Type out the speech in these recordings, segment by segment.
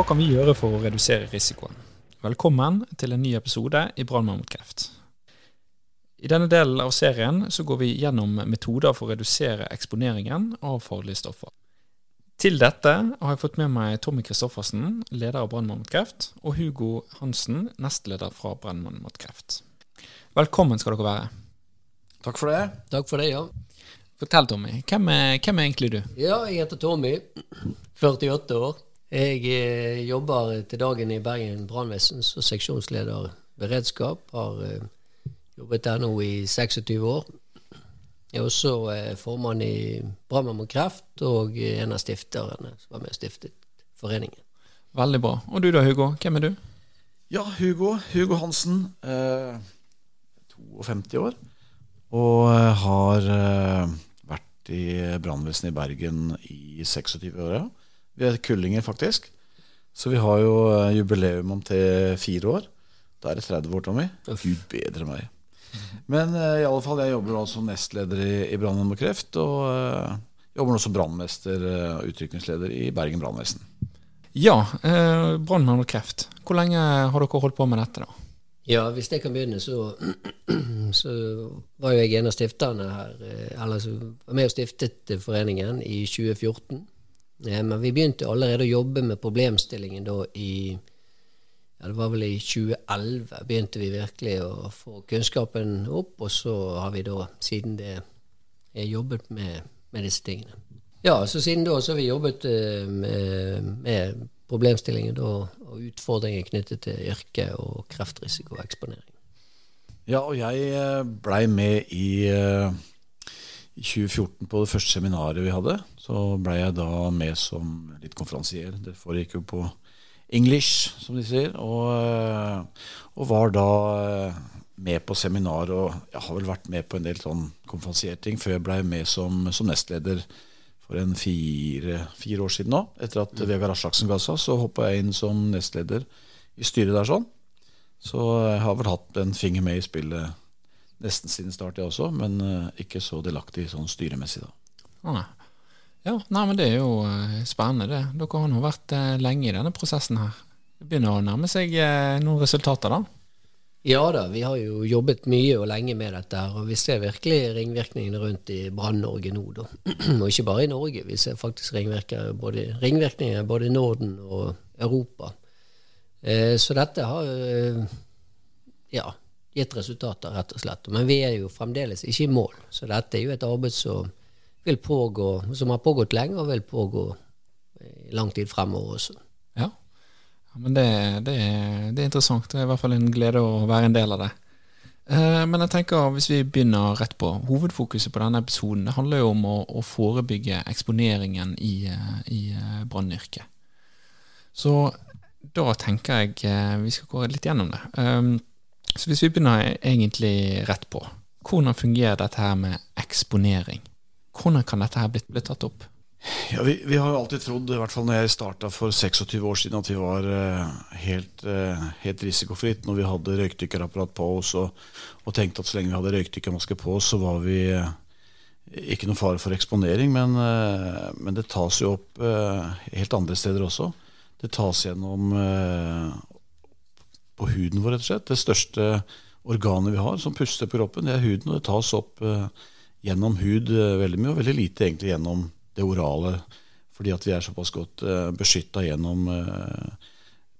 Hva kan vi gjøre for å redusere risikoen? Velkommen til en ny episode i Brannmann mot kreft. I denne delen av serien så går vi gjennom metoder for å redusere eksponeringen av farlige stoffer. Til dette har jeg fått med meg Tommy Kristoffersen, leder av Brannmann mot kreft, og Hugo Hansen, nestleder fra Brannmann mot kreft. Velkommen skal dere være. Takk for det. Takk for det, ja. Fortell, Tommy. Hvem er, hvem er egentlig du? Ja, jeg heter Tommy. 48 år. Jeg eh, jobber til dagen i Bergen brannvesen som seksjonsleder beredskap. Har eh, jobbet der nå i 26 år. Jeg er også eh, formann i Brannmann mot kreft og eh, en av stifterne som var med og stiftet foreningen. Veldig bra. Og du da, Hugo? Hvem er du? Ja, Hugo. Hugo Hansen. Eh, 52 år. Og har eh, vært i brannvesenet i Bergen i 26 år. Ja. Vi er kullinger, faktisk. Så vi har jo eh, jubileum om til fire år. Da er det 30 år, Tommy. Gud bedre meg. Men uh, i alle fall, jeg jobber nå som nestleder i, i Brannmenn mot kreft. Og uh, jobber nå som brannmester og og utrykningsleder i Bergen brannvesen. Ja, eh, Brannmann og kreft. Hvor lenge har dere holdt på med dette, da? Ja, hvis jeg kan begynne, så, så var jo jeg en av stifterne her. Eller så var med og stiftet foreningen i 2014. Eh, Men vi begynte allerede å jobbe med problemstillingen da i ja, Det var vel i 2011 begynte vi virkelig å få kunnskapen opp, og så har vi da siden det er jobbet med, med disse tingene. Ja, så siden da så har vi jobbet eh, med, med problemstillingen da, og utfordringer knyttet til yrke og kreftrisiko og eksponering. Ja, og jeg blei med i, eh, i 2014 på det første seminaret vi hadde. Så ble jeg da med som litt konferansier. Det foregikk jo på English, som de sier. Og, eh, og var da eh, med på seminar, og jeg har vel vært med på en del sånn konferansierting før jeg blei med som, som nestleder for en fire, fire år siden nå. Etter at Vegard Aslaksen ga seg, så hoppa jeg inn som nestleder i styret der sånn. Så jeg har vel hatt en finger med i spillet nesten siden start, jeg også, men eh, ikke så delaktig sånn styremessig, da. Ah. Ja, nei, men det er jo eh, spennende, det. Dere har nå vært eh, lenge i denne prosessen her. Det begynner å nærme seg noen resultater, da. Ja da, vi har jo jobbet mye og lenge med dette, her, og vi ser virkelig ringvirkningene rundt i Brann-Norge nå. Da. og ikke bare i Norge, vi ser faktisk ringvirkninger både, ringvirkninger både i Norden og Europa. Eh, så dette har eh, ja, gitt resultater, rett og slett. Men vi er jo fremdeles ikke i mål, så dette er jo et arbeid som vil pågå, som har pågått lenge og vil pågå i lang tid fremover også. Ja, ja men det, det, det, er interessant. Det er i hvert fall en glede å være en del av det. Eh, men jeg tenker hvis vi begynner rett på hovedfokuset på denne episoden, det handler jo om å, å forebygge eksponeringen i, eh, i brannyrket. Så da tenker jeg eh, vi skal gå litt gjennom det. Så hvis vi begynner egentlig rett på, hvordan fungerer dette her med eksponering? Hvordan kan dette her bli, tatt opp? Ja, vi, vi, har jo alltid trodd, i hvert fall når jeg starta for 26 år siden, at vi var uh, helt, uh, helt, risikofritt når vi hadde røykdykkerapparat på oss og, og, tenkte at så lenge vi hadde røykdykkermaske på oss, så var vi uh, ikke noe fare for eksponering. Men, men det tas jo opp helt andre steder også. Det tas gjennom på huden vår, rett og slett. Det største organet vi har som puster på kroppen, det er huden. Og det tas opp gjennom hud veldig mye, og veldig lite egentlig gjennom det orale. Fordi at vi er såpass godt eh, beskytta gjennom uh,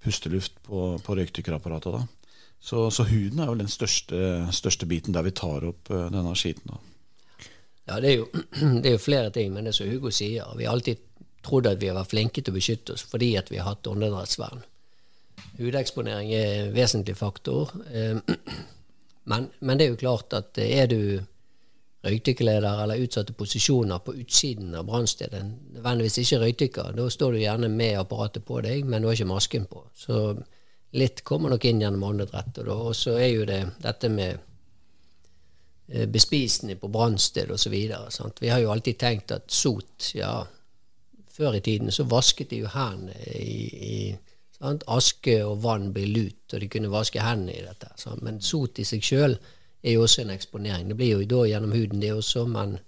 pusteluft på, på røykdykkerapparatet. Da. Så, så, huden er jo den største, største, biten der vi tar opp denne skiten. Da. Ja, det er, jo, det er, jo, flere ting, men det som Hugo sier, vi har alltid trodd at vi har vært flinke til å beskytte oss fordi at vi har hatt åndedrettsvern. Hudeksponering er en vesentlig faktor. Men, men, det er jo klart at er du røykdykkerleder eller utsatte posisjoner på utsiden av brannstedet. Nødvendigvis ikke røykdykker. Da står du gjerne med apparatet på deg, men du har ikke masken på. Så litt kommer nok inn gjennom åndedrettet. Og så er jo det dette med bespisende på brannsted osv. Vi har jo alltid tenkt at sot ja, Før i tiden så vasket de jo hendene i, i sant? Aske og vann blir lut, og de kunne vaske hendene i dette. Sant? Men sot i seg sjøl er jo også en eksponering. Det blir jo da gjennom huden, det også, men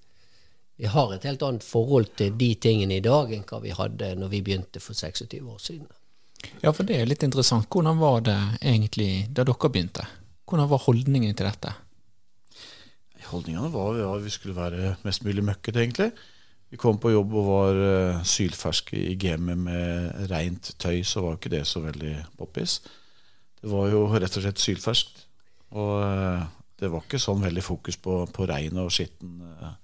vi har et helt annet forhold til de tingene i dag enn hva vi hadde når vi begynte for 26 år siden. Ja, for det er litt interessant. Hvordan var det egentlig da dere begynte? Hvordan var holdningen til dette? Holdningene var at vi skulle være mest mulig møkket, egentlig. Vi kom på jobb og var uh, sylferske i gamet med rent tøy, så var ikke det så veldig poppis. Det var jo rett og slett sylferskt. Og uh, det var ikke sånn veldig fokus på, på rein og skitten uh,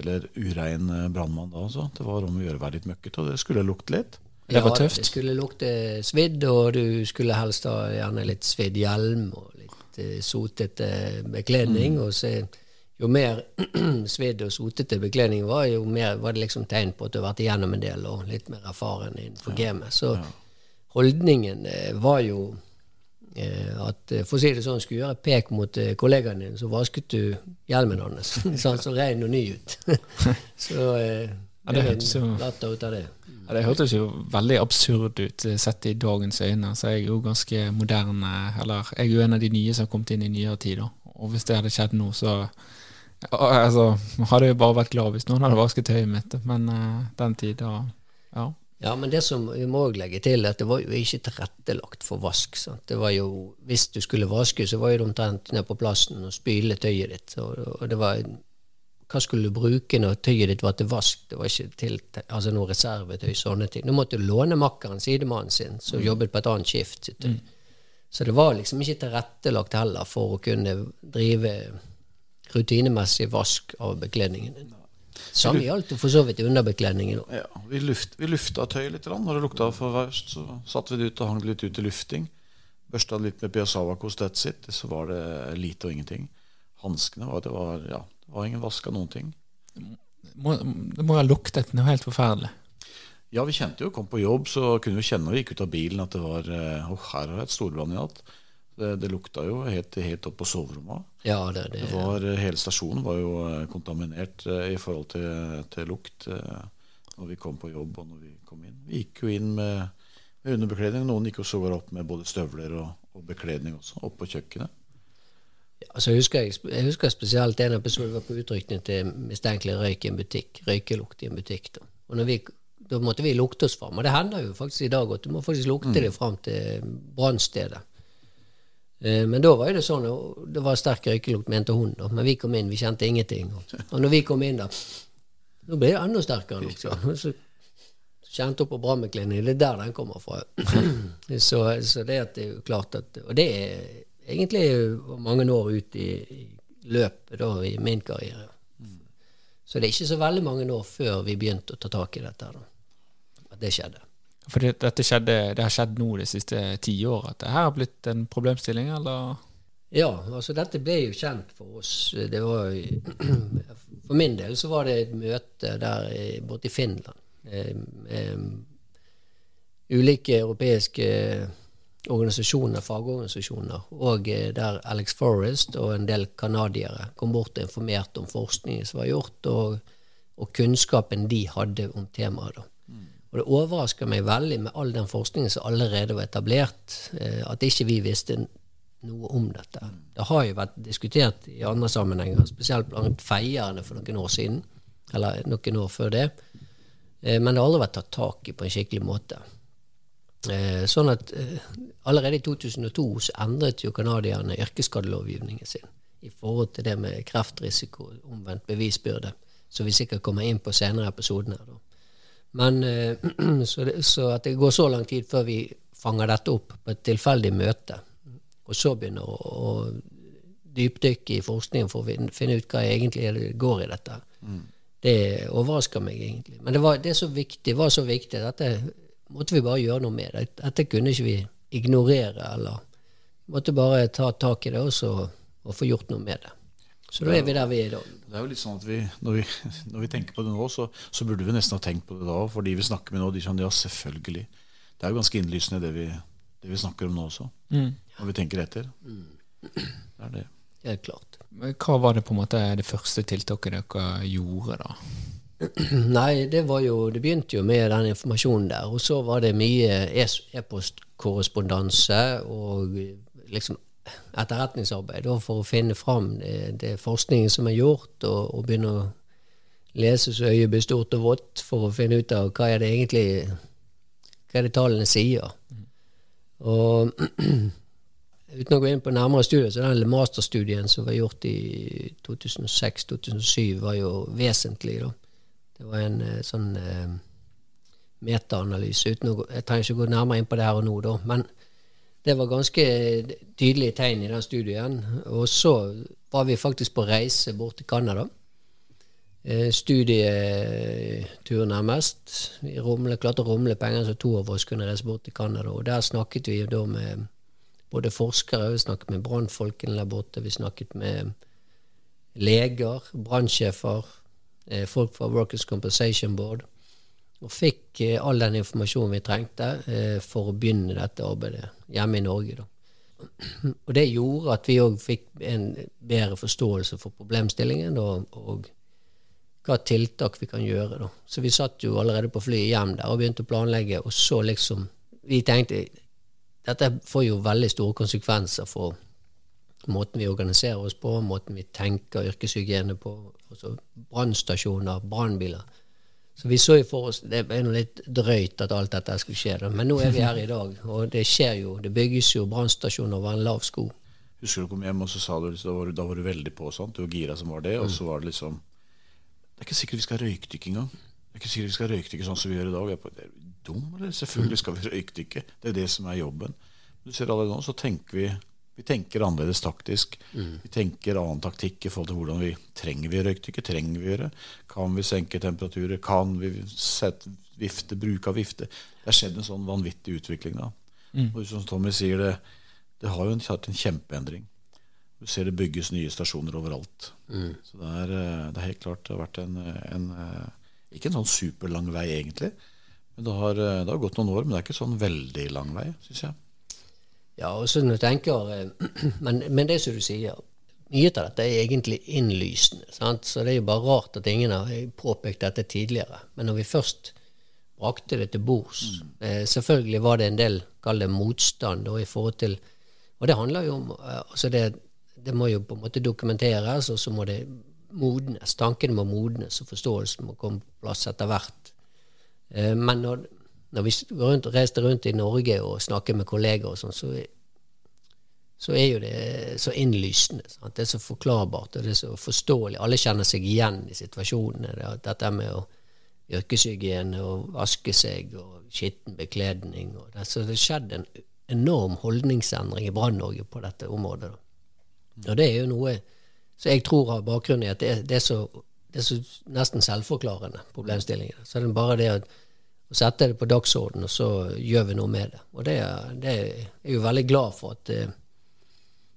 eller urein brannmann da. Altså. Det var om å gjøre å være litt møkkete, og det skulle lukte litt. Det var tøft. Ja, det skulle lukte svidd, og du skulle helst ha gjerne litt svidd hjelm og litt uh, sotete bekledning. Mm. og så jo mer svidd og sotete bekledning var, jo mer var det liksom tegn på at du har vært igjennom en del og litt mer erfaren innenfor ja. gamet. Så ja. holdningen eh, var jo eh, at eh, for å si det sånn, skulle gjøre pek mot eh, kollegaen din, så vasket du hjelmen hans. så han så ren og ny ut. så eh, ja, det hørtes jo det. Ja, det hørtes jo veldig absurd ut sett i dagens øyne. Så jeg er jo ganske moderne, eller jeg er jo en av de nye som har kommet inn i nyere tid. Og hvis det hadde skjedd nå, så Altså, hadde jo bare vært glad hvis noen hadde vasket tøyet mitt, men uh, den tida, Ja. Ja, men det som vi må legge til, at det var jo ikke tilrettelagt for vask. Sant? Det var jo, Hvis du skulle vaske, så var det omtrent ned på plassen og spyle tøyet ditt. Og, og, det var Hva skulle du bruke når tøyet ditt var til vask? Det var ikke til altså noe reservetøy, sånne ting. Nå måtte du låne makkeren, sidemannen sin, som mm. jobbet på et annet skift. Mm. Så det var liksom ikke tilrettelagt heller for å kunne drive rutinemessig vask av bekledningen din. Samme gjaldt for så vidt underbekledningen. Ja, vi, luft, vi lufta tøyet litt. Når det lukta for verst, så satte vi det ut og hang det litt ut til lufting. Børsta litt med Piazzava-kost sitt, så var det lite og ingenting. Hanskene var det var, ja, det var ingen vask av noen ting. Må, det må ha luktet noe helt forferdelig. Ja, vi kjente jo, kom på jobb, så kunne vi kjenne når vi gikk ut av bilen at det var oh, her har jeg et storbrann i natt. Det, det lukta jo helt, helt opp på soverommet. Ja, det, det, var, hele stasjonen var jo eh, kontaminert eh, i forhold til, til, lukt eh, når vi kom på jobb og når vi kom inn. Vi gikk jo inn med, med underbekledning. Noen gikk jo sågar opp med både støvler og, og bekledning også, opp på kjøkkenet. Altså jeg, husker, jeg, husker, spesielt en episode var på utrykning til mistenkelig røyk i en butikk. Røykelukt i en butikk. Da. Og vi, da måtte vi lukte oss fram. Og det hender jo faktisk i dag at du må faktisk lukte mm. det fram til brannstedet. Eh, men da var det sånn, det var sterk røykelukt, mente hun. Men vi kom inn, vi kjente ingenting. Og når vi kom inn, da nå ble det enda sterkere lukt. Så kjente hun på Brammeklinikken. Det er der den kommer fra. Så, så, det, det er klart at Og det er egentlig mange år ut i, i løpet da, i min karriere. Så det er ikke så veldig mange år før vi begynte å ta tak i dette. da, At det skjedde. For dette skjedde, det har skjedd nå de siste ti år, at det her har blitt en problemstilling, eller? Ja, altså dette ble jo kjent for oss. Det var, for min del så var det et møte der borte i Finland eh, med ulike europeiske organisasjoner, fagorganisasjoner, og eh, der Alex Forrest og en del canadiere kom bort og informerte om forskningen som var gjort, og, og kunnskapen de hadde om temaet. da. Og det overrasker meg veldig med all den forskningen som allerede var etablert, eh, at ikke vi visste noe om dette. Det har jo vært diskutert i andre sammenhenger, spesielt blant feierne for noen år siden, eller noen år før det. Eh, men det har aldri vært tatt tak i på en skikkelig måte. Eh, sånn at allerede i 2002 så endret jo canadierne yrkesskadelovgivningen sin i forhold til det med kreftrisiko, omvendt bevisbyrde, som vi sikkert kommer inn på senere i her. da. Men eh, så, det, så, at det går så lang tid før vi fanger dette opp på et tilfeldig møte, og så begynner å, å dypdykke i forskningen for å finne ut hva egentlig det går i dette, mm. det overrasker meg egentlig. Men det, var, det så viktig, var så viktig at dette måtte vi bare gjøre noe med. Dette kunne ikke vi ignorere, eller måtte bare ta tak i det også, og få gjort noe med det. Så da er vi der vi er i dag. Det er jo litt sånn at vi, Når vi, når vi tenker på det nå, så, så, burde vi nesten ha tenkt på det da. For de vi snakker med nå, de kjenner ja, selvfølgelig. Det er jo ganske innlysende det vi, det vi snakker om nå også. Mm. Når vi tenker etter. Det er det. Helt klart. Hva var det på en måte det første tiltaket dere gjorde, da? Nei, det var jo Det begynte jo med den informasjonen der. Og så var det mye e-postkorrespondanse og liksom etterretningsarbeid da, for å finne fram det, det, forskningen som er gjort, og, og begynne å lese så øyet blir stort og vått for å finne ut av hva er det egentlig hva er det tallene sier. Og uten å gå inn på nærmere studier, så den masterstudien som var gjort i 2006-2007, var jo vesentlig. da. Det var en eh, sånn eh, metaanalyse. Jeg trenger ikke gå nærmere inn på det her og nå, da. Men det var ganske tydelige tegn i den studien. Og så var vi faktisk på reise bort til Canada. Eh, studietur nærmest. Vi rumle, klarte å rumle penger så to av oss kunne reise bort til Canada. Og der snakket vi da med både forskere, vi snakket med brannfolkene der borte, vi snakket med leger, brannsjefer, Eh, folk fra Workers Compensation Board. Og fikk eh, all den informasjonen vi trengte for å begynne dette arbeidet hjemme i Norge. Da. Og det gjorde at vi òg fikk en bedre forståelse for problemstillingen og, og hva tiltak vi kan gjøre. Da. Så vi satt jo allerede på flyet hjem der og begynte å planlegge, og så liksom Vi tenkte dette får jo veldig store konsekvenser for måten vi organiserer oss på, måten vi tenker yrkeshygiene på, altså brannstasjoner, brannbiler. Så vi så jo for oss Det er litt drøyt at alt dette skulle skje, men nå er vi her i dag. Og det skjer jo. Det bygges jo brannstasjoner over en lav sko. Husker du kom hjem og så sa du, da var du, da var du veldig på sant? Du var Gira som var det. Og så var det liksom Det er ikke sikkert vi skal røykdykke engang. Det er ikke sikkert vi skal røykdykke sånn som vi gjør i dag. Jeg er er dum, eller? Selvfølgelig skal vi røykdykke. Det er det som er jobben. Du ser allerede nå, så tenker vi vi tenker annerledes taktisk. Mm. Vi tenker annen taktikk i forhold til hvordan vi trenger vi røykdykke. Trenger vi gjøre? Kan vi senke temperaturer? Kan vi sette vifte, bruke av vifte? Det har skjedd en sånn vanvittig utvikling da. Mm. Og som Tommy sier, det, det har jo hatt en kjempeendring. Du ser det bygges nye stasjoner overalt. Mm. Så det er, eh, det er, helt klart det har vært en, en, eh, Ikke en sånn superlang vei, egentlig. Men det har, eh, det har gått noen år, men det er ikke sånn veldig lang vei, syns jeg. Ja, og så når du tenker, eh, men, men, det som du sier, mye av dette er egentlig innlysende. Sant? Så det er jo bare rart at ingen har påpekt dette tidligere. Men når vi først brakte det til bords mm. eh, Selvfølgelig var det en del, kall det motstand, da, i forhold til Og det handler jo om eh, altså det, det, må jo på en måte dokumenteres, og så må det modnes. Tankene må modnes, og forståelsen må komme på plass etter hvert. Eh, men når, når vi rundt, reiste rundt i Norge og snakket med kolleger, og sånn, så, så, er jo det så innlysende. Sant? Det er så forklarbart og det er så forståelig. Alle kjenner seg igjen i situasjonene. Det, dette med å yrkeshygiene og vaske seg og skitten bekledning. Og det, så det har skjedd en enorm holdningsendring i Brann-Norge på dette området. Og det er jo noe som jeg tror har bakgrunn i at det, det, er så, det er så nesten selvforklarende problemstillinger. Så det er bare det at og sette det på dagsordenen, og så gjør vi noe med det. Og det, det er jeg jo veldig glad for at det,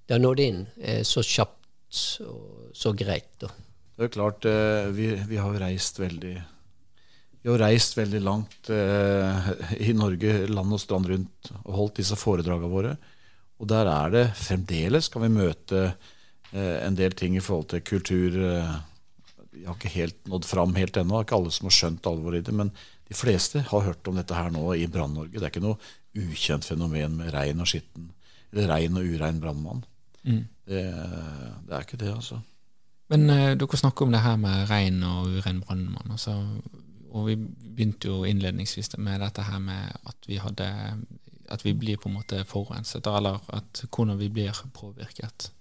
det har nådd inn eh, så kjapt og så greit. Da. Det er klart, eh, vi, vi har reist veldig vi har reist veldig langt eh, i Norge, land og strand rundt, og holdt disse foredragene våre. Og der er det fremdeles kan vi møte eh, en del ting i forhold til kultur. Eh, vi har ikke helt nådd fram helt ennå. Det er ikke alle som har skjønt alvoret i det. Men de fleste har hørt om dette her nå i Brann-Norge. Det er ikke noe ukjent fenomen med rein og skitten. Eller rein og urein brannmann. Mm. Det, det, er ikke det, altså. Men uh, dere snakker om det her med rein og urein brannmann. Altså, og vi begynte jo innledningsvis med dette her med at vi hadde at vi blir på en måte forurenset, eller at hvordan vi blir påvirket.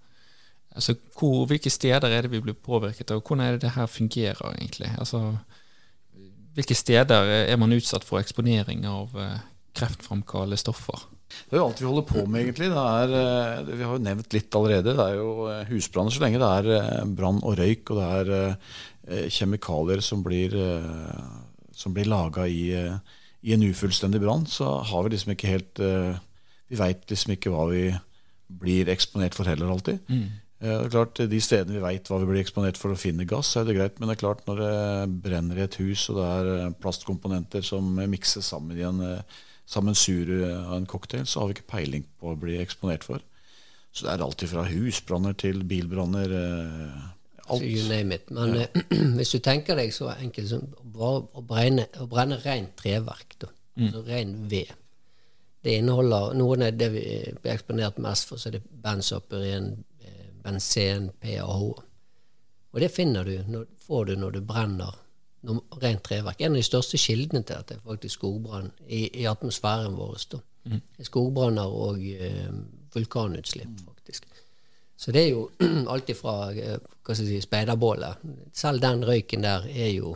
Altså, hvor, Hvilke steder er det vi blir påvirket, og hvordan er det det her fungerer egentlig? Altså, hvilke steder er man utsatt for eksponering av eh, kreftfremkallende stoffer? Det er jo alt vi holder på med, egentlig. Er, eh, vi har jo nevnt litt allerede. Det er jo eh, husbranner så lenge det er brann og røyk, og det er kjemikalier som blir, som blir laga i, i, en ufullstendig brann, så har vi liksom ikke helt Vi veit liksom ikke hva vi blir eksponert for heller alltid. Mm. Eh, det er klart, De stedene vi veit hva vi blir eksponert for å finne gass, er det greit. Men det er klart når det brenner i et hus, og det er eh, plastkomponenter som mikses sammen i en sammensuru sammensure av en cocktail, så har vi ikke peiling på å bli eksponert for. Så det er alltid fra husbranner til bilbranner. Alt. You name it. Men ja. hvis du tenker deg så enkelt som bare å brenne, å brenne rent treverk, da, mm. altså ren ved Det inneholder noen av det vi blir eksponert mest for, så er det benzopyren, benzen, PAH. Og det finner du, når, får du når du brenner når, rent treverk. En av de største kildene til dette er faktisk skogbrann i, i atmosfæren vår. Mm. Skogbranner og eh, vulkanutslipp, faktisk. Så det er jo alt ifra eh, hva skal jeg si, speiderbålet. Selv den røyken der er jo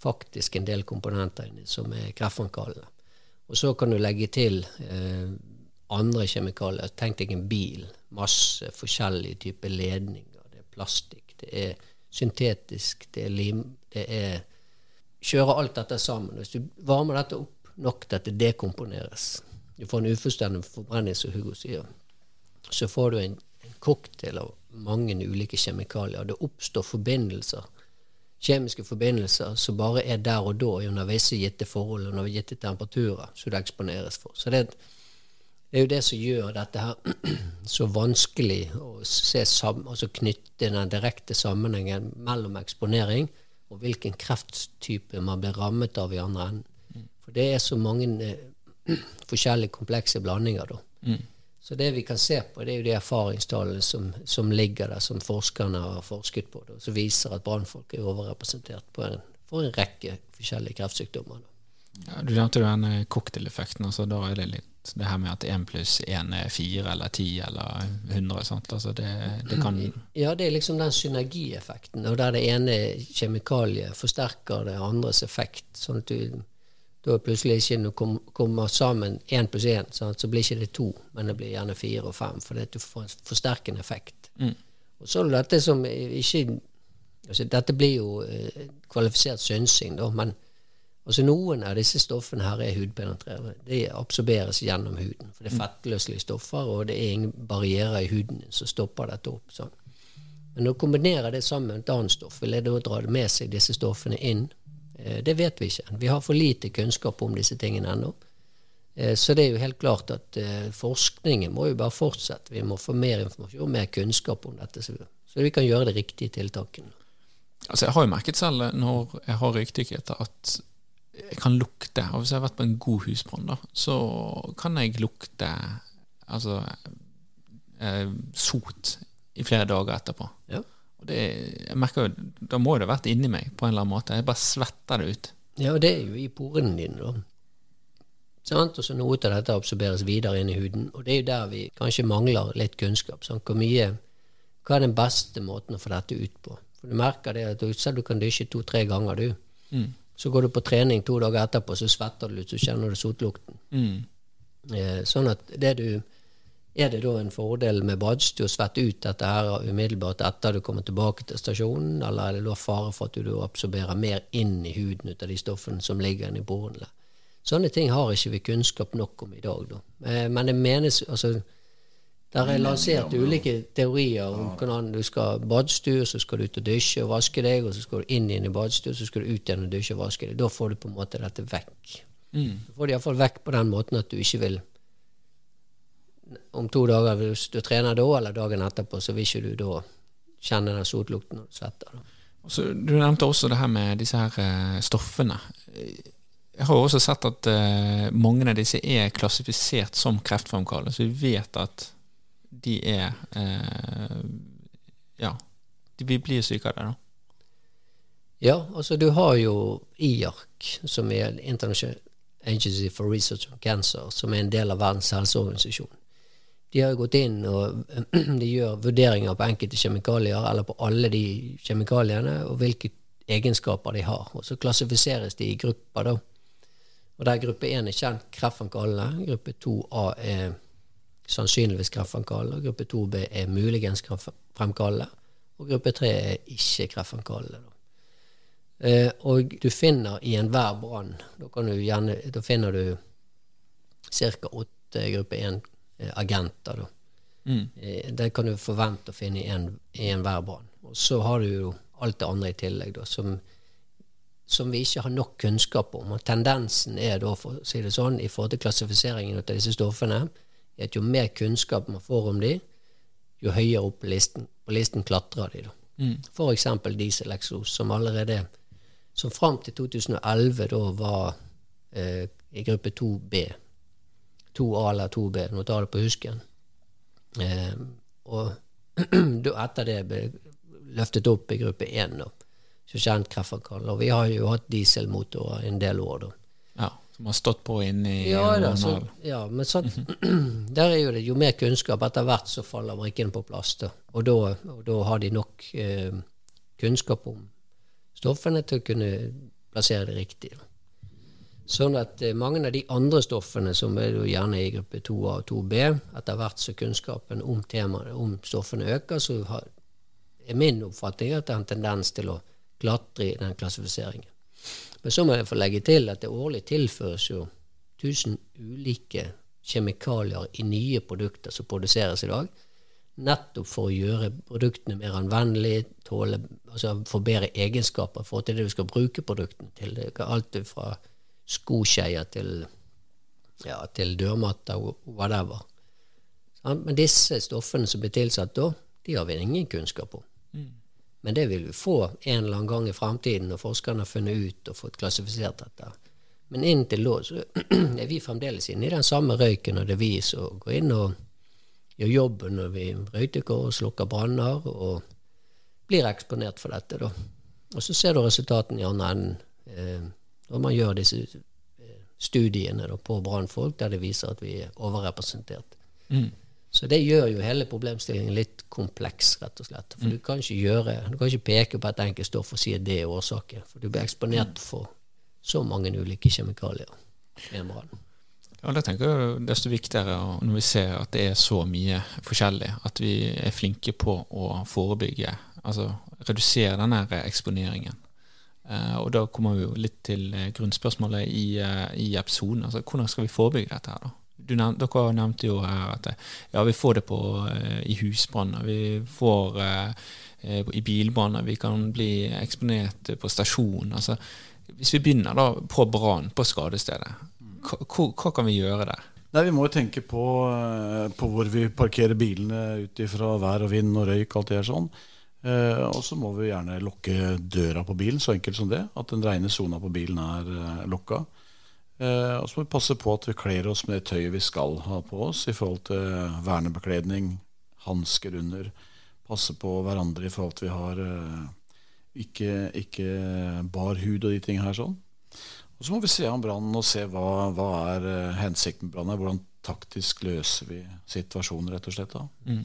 faktisk en del komponenter inni som er kreftfremkallende. Og så kan du legge til eh, andre kjemikalier. Tenk deg en bil. Masse forskjellige typer ledninger. Det er plastikk, det er syntetisk, det er lim, det er Kjøre alt dette sammen. Hvis du varmer dette opp nok til at det dekomponeres, du får en ufullstendig forbrenning, som Hugo sier, så får du en, en cocktail av mange ulike kjemikalier. Det oppstår forbindelser kjemiske forbindelser som bare er der og da under visse gitte forhold under gitte temperaturer som det eksponeres for. Så det, det er jo det som gjør dette her så vanskelig å se altså knytte den direkte sammenhengen mellom eksponering og hvilken krefttype man blir rammet av i andre enden. For det er så mange eh, forskjellige komplekse blandinger, da. Mm. Så det vi kan se på, det er jo de erfaringstallene som, som ligger der, som forskerne har forsket på, da, som viser at brannfolk er overrepresentert på en, for en rekke forskjellige kreftsykdommer. Ja, du nevnte jo den cocktaileffekten. altså Da er det litt det her med at én pluss én er fire eller ti eller hundre. Altså det, det, kan Ja, det er liksom den synergieffekten. Og der det ene kjemikaliet forsterker det andres effekt. sånn at du da plutselig ikke når du kommer sammen én pluss én, sånn, så blir ikke det to, men det blir gjerne fire og fem, fordi du får en forsterkende effekt. Mm. Og så er det dette som ikke altså Dette blir jo eh, kvalifisert synsing, da, men Altså Noen av disse stoffene her er hudpenetrerende. De absorberes gjennom huden. For det er mm. fettløselige stoffer, og det er ingen barrierer i huden som stopper dette opp. sånn. Men å kombinere det sammen med et annet stoff, vil det da dra med seg disse stoffene inn? Eh, det vet vi ikke. Vi har for lite kunnskap om disse tingene ennå. Eh, så det er jo helt klart at eh, forskningen må jo bare fortsette. Vi må få mer informasjon, mer kunnskap om dette, så vi kan gjøre de riktige tiltakene. Altså Jeg har jo merket selv når jeg har røykdykket, at jeg kan lukte og Hvis jeg har vært på en god husbrann, så kan jeg lukte altså eh, sot i flere dager etterpå. Ja. Og det, jeg merker jo, Da må det ha vært inni meg på en eller annen måte. Jeg bare svetter det ut. Ja, og det er jo i porene dine, da. Sant? Og så noe av dette absorberes videre inn i huden. Og det er jo der vi kanskje mangler litt kunnskap. Sant? Hvor mye, Hva er den beste måten å få dette ut på? For du merker det at du, selv du kan dusje to-tre ganger, du. Mm. Så går du på trening to dager etterpå, så svetter du litt, så kjenner du sotlukten. Mm. Eh, sånn at det du er det da en fordel med badstue å svette ut dette her umiddelbart etter du kommer tilbake til stasjonen, eller er det da fare for at du absorberer mer inn i huden ut av de stoffene som ligger inni borene? Sånne ting har ikke vi kunnskap nok om i dag. Da. Eh, men det menes altså der er lansert ulike teorier om hvordan du skal badstue, så skal du ut og dusje og vaske deg, og så skal du inn igjen i badstue, så skal du ut igjen og dusje og vaske deg. Da får du på en måte dette vekk. Mm. Du får det iallfall vekk på den måten at du ikke vil Om to dager, hvis du trener da, eller dagen etterpå, så vil ikke du da kjenne den sotlukten når du svetter. Så, du nevnte også det her med disse her uh, stoffene. Jeg har også sett at uh, mange av disse er klassifisert som kreftfremkallende, så vi vet at de er eh, Ja, de blir syke av det, da. Ja, altså du har jo IARC, som er International Agency for Research on Cancer, som er en del av Verdens helseorganisasjon. De har gått inn og de gjør vurderinger på enkelte kjemikalier, eller på alle de kjemikaliene, og hvilke egenskaper de har. Og så klassifiseres de i grupper, da. Og der gruppe 1 er kjent kreftfremkallende, gruppe 2A er sannsynligvis kreftfremkallende. Gruppe 2B er muligens kreftfremkallende. Og gruppe 3 er ikke kreftfremkallende. Eh, og du finner i enhver brann Da, finner du ca. åtte gruppe 1-agenter. Eh, Det kan du forvente å finne i en- i enhver brann. Og så har du jo alt det andre i tillegg, da, som, som vi ikke har nok kunnskap om. Og tendensen er da, for å si det sånn, i forhold til klassifiseringen av disse stoffene, er at jo mer kunnskap man får om de, jo høyere opp listen, på listen klatrer de. da. For eksempel dieseleksos, som allerede som fram til 2011 da var eh, i gruppe 2B. 2A eller 2B, nå tar jeg det på husken. Eh, og etter det ble løftet opp i gruppe 1, da, som kjent kreftfremkallende. Og vi har jo hatt dieselmotorer en del år, da. Ja, som har stått på inni Ja, da, så, ja men sånn, der er jo det jo mer kunnskap etter hvert så faller brikkene på plass. Da. Og, da, og da har de nok eh, kunnskap om stoffene til å kunne plassere det riktig. Sånn at eh, mange av de andre stoffene som er jo gjerne i gruppe 2A og 2B, etter hvert som kunnskapen om temaet, om stoffene øker, så har, er min oppfatning at det er en tendens til å klatre i den klassifiseringen. Men så må jeg få legge til at det årlig tilføres jo 1000 ulike kjemikalier i nye produkter som produseres i dag, nettopp for å gjøre produktene mer anvendelige, tåle, altså få bedre egenskaper for til det du skal bruke produktene til. Det er alt fra skoskeier til, ja, til dørmatter og whatever. Men disse stoffene som blir tilsatt da, de har vi ingen kunnskap om. Men det vil vi få en eller annen gang i fremtiden når forskerne har funnet ut og fått klassifisert dette. Men inntil da så er vi fremdeles inne i den samme røyken, og det er vi som går inn og gjør jobben når vi røyker og slukker branner og blir eksponert for dette. da. Og så ser du resultatene i andre enden eh, når man gjør disse eh, studiene da, på brannfolk der det viser at vi er overrepresentert. Så det gjør jo hele problemstillingen litt kompleks, rett og slett. For du kan gjøre, du kan ikke peke på et enkelt stoff og si at det er årsaken. For du blir eksponert for så mange ulike kjemikalier. Ja, det tenker jeg desto viktigere når vi ser at det er så mye forskjellig, at vi er flinke på å forebygge, altså redusere denne eksponeringen. Uh, og da kommer vi jo litt til eh, grunnspørsmålet i, uh, i episoden. altså Hvordan skal vi forebygge dette her, da? Du nevn, dere nevnte jo her at eh, ja, vi får det på, eh, i husbranner, vi får eh, eh, i bilbranner, vi kan bli eksponert på stasjon. altså Hvis vi begynner da på brann, på skadestedet, hva, kan vi gjøre der? Nei, Vi må jo tenke på, på hvor vi parkerer bilene ut ifra vær og vind og røyk. alt det her sånn. Eh, og så må vi gjerne lukke døra på bilen, så enkelt som det. At den rene sona på bilen er eh. Eh, og så må vi passe på at vi kler oss med det tøyet vi skal ha på oss i forhold til vernebekledning, hansker under. Passe på hverandre i forhold til vi har eh, ikke, ikke bar hud og de tingene her sånn. Og så må vi se an brannen og se hva, hva er eh, hensikten med brannen. Hvordan taktisk løser vi situasjonen, rett og slett. da.